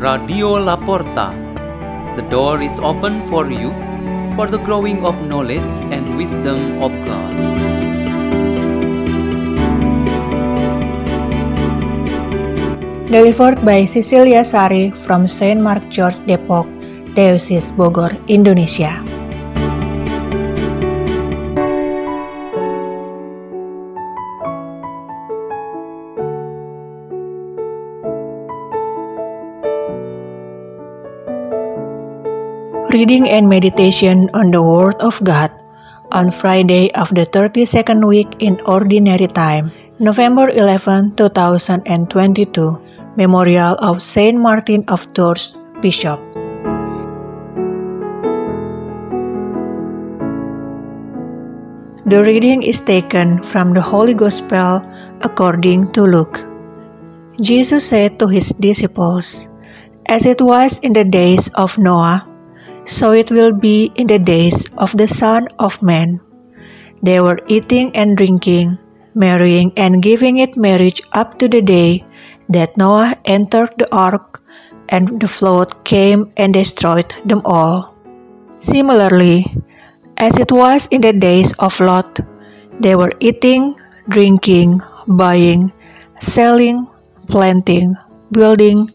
Radio Laporta. The door is open for you for the growing of knowledge and wisdom of God. Delivered by Cecilia Sari from Saint Mark Church Depok, Diocese Bogor, Indonesia. Reading and meditation on the Word of God on Friday of the 32nd week in Ordinary Time, November 11, 2022, Memorial of Saint Martin of Tours, Bishop. The reading is taken from the Holy Gospel according to Luke. Jesus said to his disciples, As it was in the days of Noah, so it will be in the days of the Son of Man. They were eating and drinking, marrying and giving it marriage up to the day that Noah entered the ark, and the flood came and destroyed them all. Similarly, as it was in the days of Lot, they were eating, drinking, buying, selling, planting, building.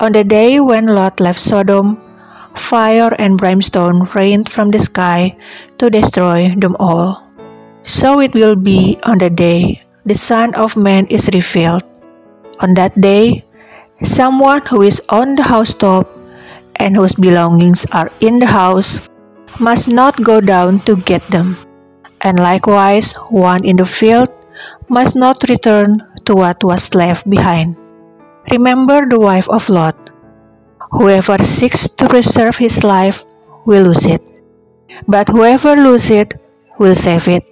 On the day when Lot left Sodom, fire and brimstone rained from the sky to destroy them all. So it will be on the day the Son of Man is revealed. On that day, someone who is on the housetop and whose belongings are in the house must not go down to get them. And likewise, one in the field must not return to what was left behind. Remember the wife of Lot. Whoever seeks to preserve his life will lose it, but whoever loses it will save it.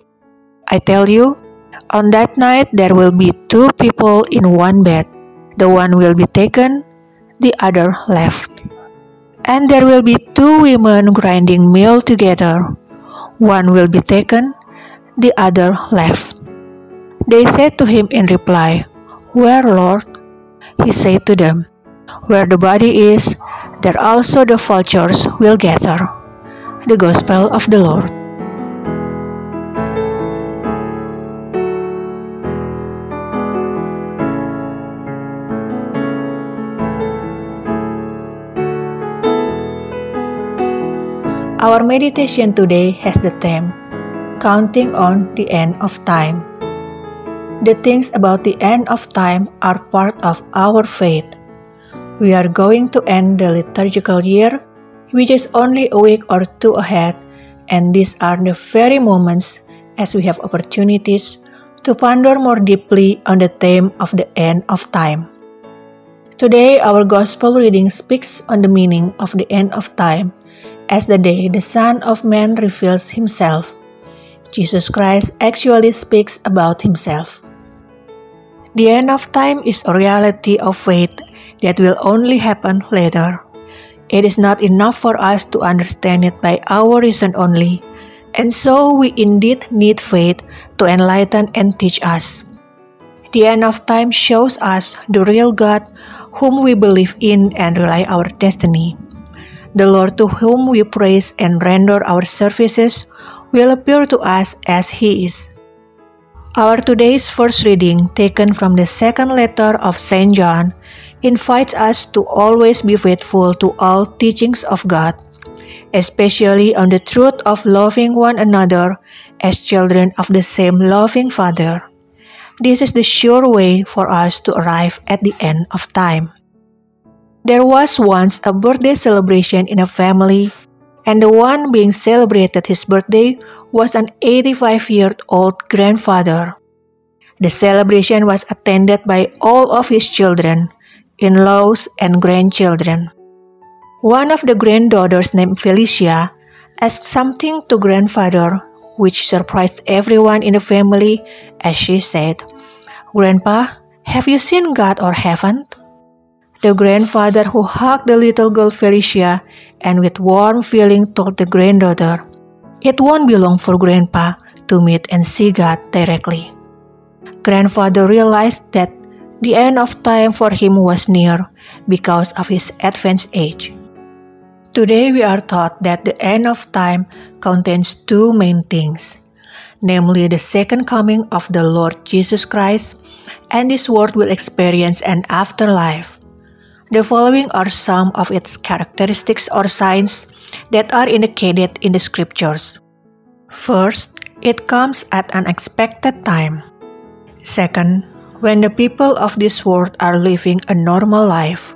I tell you, on that night there will be two people in one bed. The one will be taken, the other left. And there will be two women grinding meal together. One will be taken, the other left. They said to him in reply, Where, Lord? He said to them, where the body is, there also the vultures will gather. The Gospel of the Lord. Our meditation today has the theme Counting on the End of Time. The things about the end of time are part of our faith. We are going to end the liturgical year, which is only a week or two ahead, and these are the very moments as we have opportunities to ponder more deeply on the theme of the end of time. Today, our Gospel reading speaks on the meaning of the end of time as the day the Son of Man reveals himself. Jesus Christ actually speaks about himself. The end of time is a reality of faith that will only happen later. It is not enough for us to understand it by our reason only, and so we indeed need faith to enlighten and teach us. The end of time shows us the real God whom we believe in and rely our destiny. The Lord to whom we praise and render our services will appear to us as He is. Our today's first reading, taken from the second letter of St. John, invites us to always be faithful to all teachings of God, especially on the truth of loving one another as children of the same loving Father. This is the sure way for us to arrive at the end of time. There was once a birthday celebration in a family, and the one being celebrated his birthday was an 85 year old grandfather. The celebration was attended by all of his children, in laws, and grandchildren. One of the granddaughters, named Felicia, asked something to grandfather, which surprised everyone in the family as she said, Grandpa, have you seen God or haven't? The grandfather who hugged the little girl Felicia and with warm feeling told the granddaughter, It won't be long for Grandpa to meet and see God directly. Grandfather realized that The end of time for him was near because of his advanced age. Today we are taught that the end of time contains two main things namely the second coming of the Lord Jesus Christ, and this world will experience an afterlife. The following are some of its characteristics or signs that are indicated in the scriptures. First, it comes at an expected time. Second, when the people of this world are living a normal life.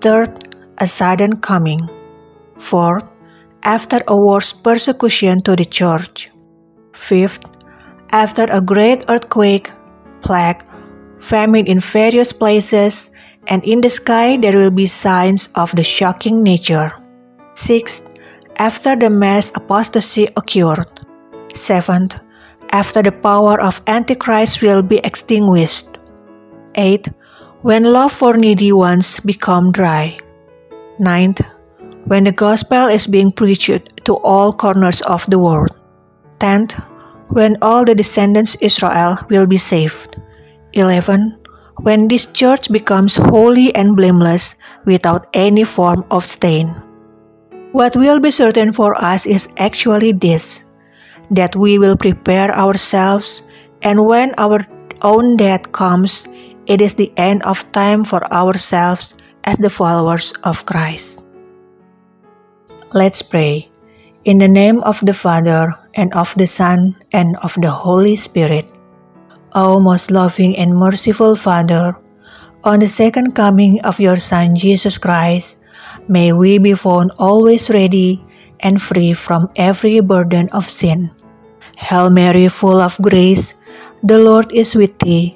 Third, a sudden coming. Fourth, after a worse persecution to the church. Fifth, after a great earthquake, plague, famine in various places, and in the sky there will be signs of the shocking nature. Sixth, after the mass apostasy occurred. Seventh, after the power of Antichrist will be extinguished. Eighth, when love for needy ones become dry. Ninth, when the gospel is being preached to all corners of the world. Tenth, when all the descendants Israel will be saved. 11. When this church becomes holy and blameless without any form of stain. What will be certain for us is actually this that we will prepare ourselves, and when our own death comes, it is the end of time for ourselves as the followers of Christ. Let's pray. In the name of the Father, and of the Son, and of the Holy Spirit. O most loving and merciful Father, on the second coming of your Son Jesus Christ, may we be found always ready and free from every burden of sin. Hail Mary, full of grace, the Lord is with thee.